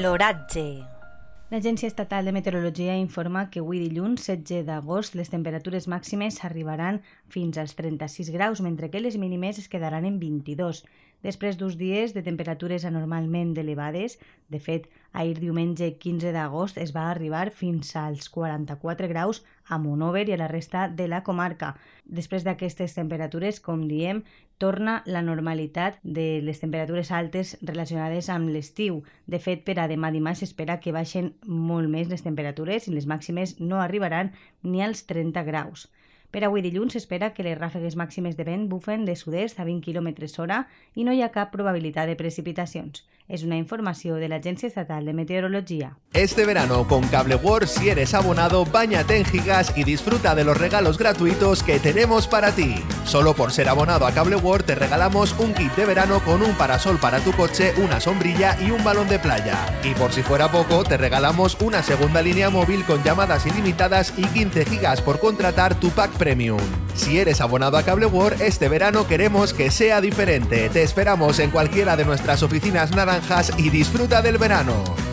L'oratge. L'Agència Estatal de Meteorologia informa que avui dilluns 16 d'agost les temperatures màximes arribaran fins als 36 graus, mentre que les mínimes es quedaran en 22. Després d'uns dies de temperatures anormalment elevades, de fet, ahir diumenge 15 d'agost es va arribar fins als 44 graus a Monover i a la resta de la comarca. Després d'aquestes temperatures, com diem, torna la normalitat de les temperatures altes relacionades amb l'estiu. De fet, per a demà dimarts s'espera que baixen molt més les temperatures i les màximes no arribaran ni als 30 graus. Per avui dilluns s'espera que les ràfegues màximes de vent bufen de sud-est a 20 km hora i no hi ha cap probabilitat de precipitacions. Es una información de la Agencia Estatal de Meteorología. Este verano con Cable World, si eres abonado, bañate en gigas y disfruta de los regalos gratuitos que tenemos para ti. Solo por ser abonado a Cable World te regalamos un kit de verano con un parasol para tu coche, una sombrilla y un balón de playa. Y por si fuera poco, te regalamos una segunda línea móvil con llamadas ilimitadas y 15 gigas por contratar tu pack premium. Si eres abonado a Cable World, este verano queremos que sea diferente. Te esperamos en cualquiera de nuestras oficinas naranjas y disfruta del verano.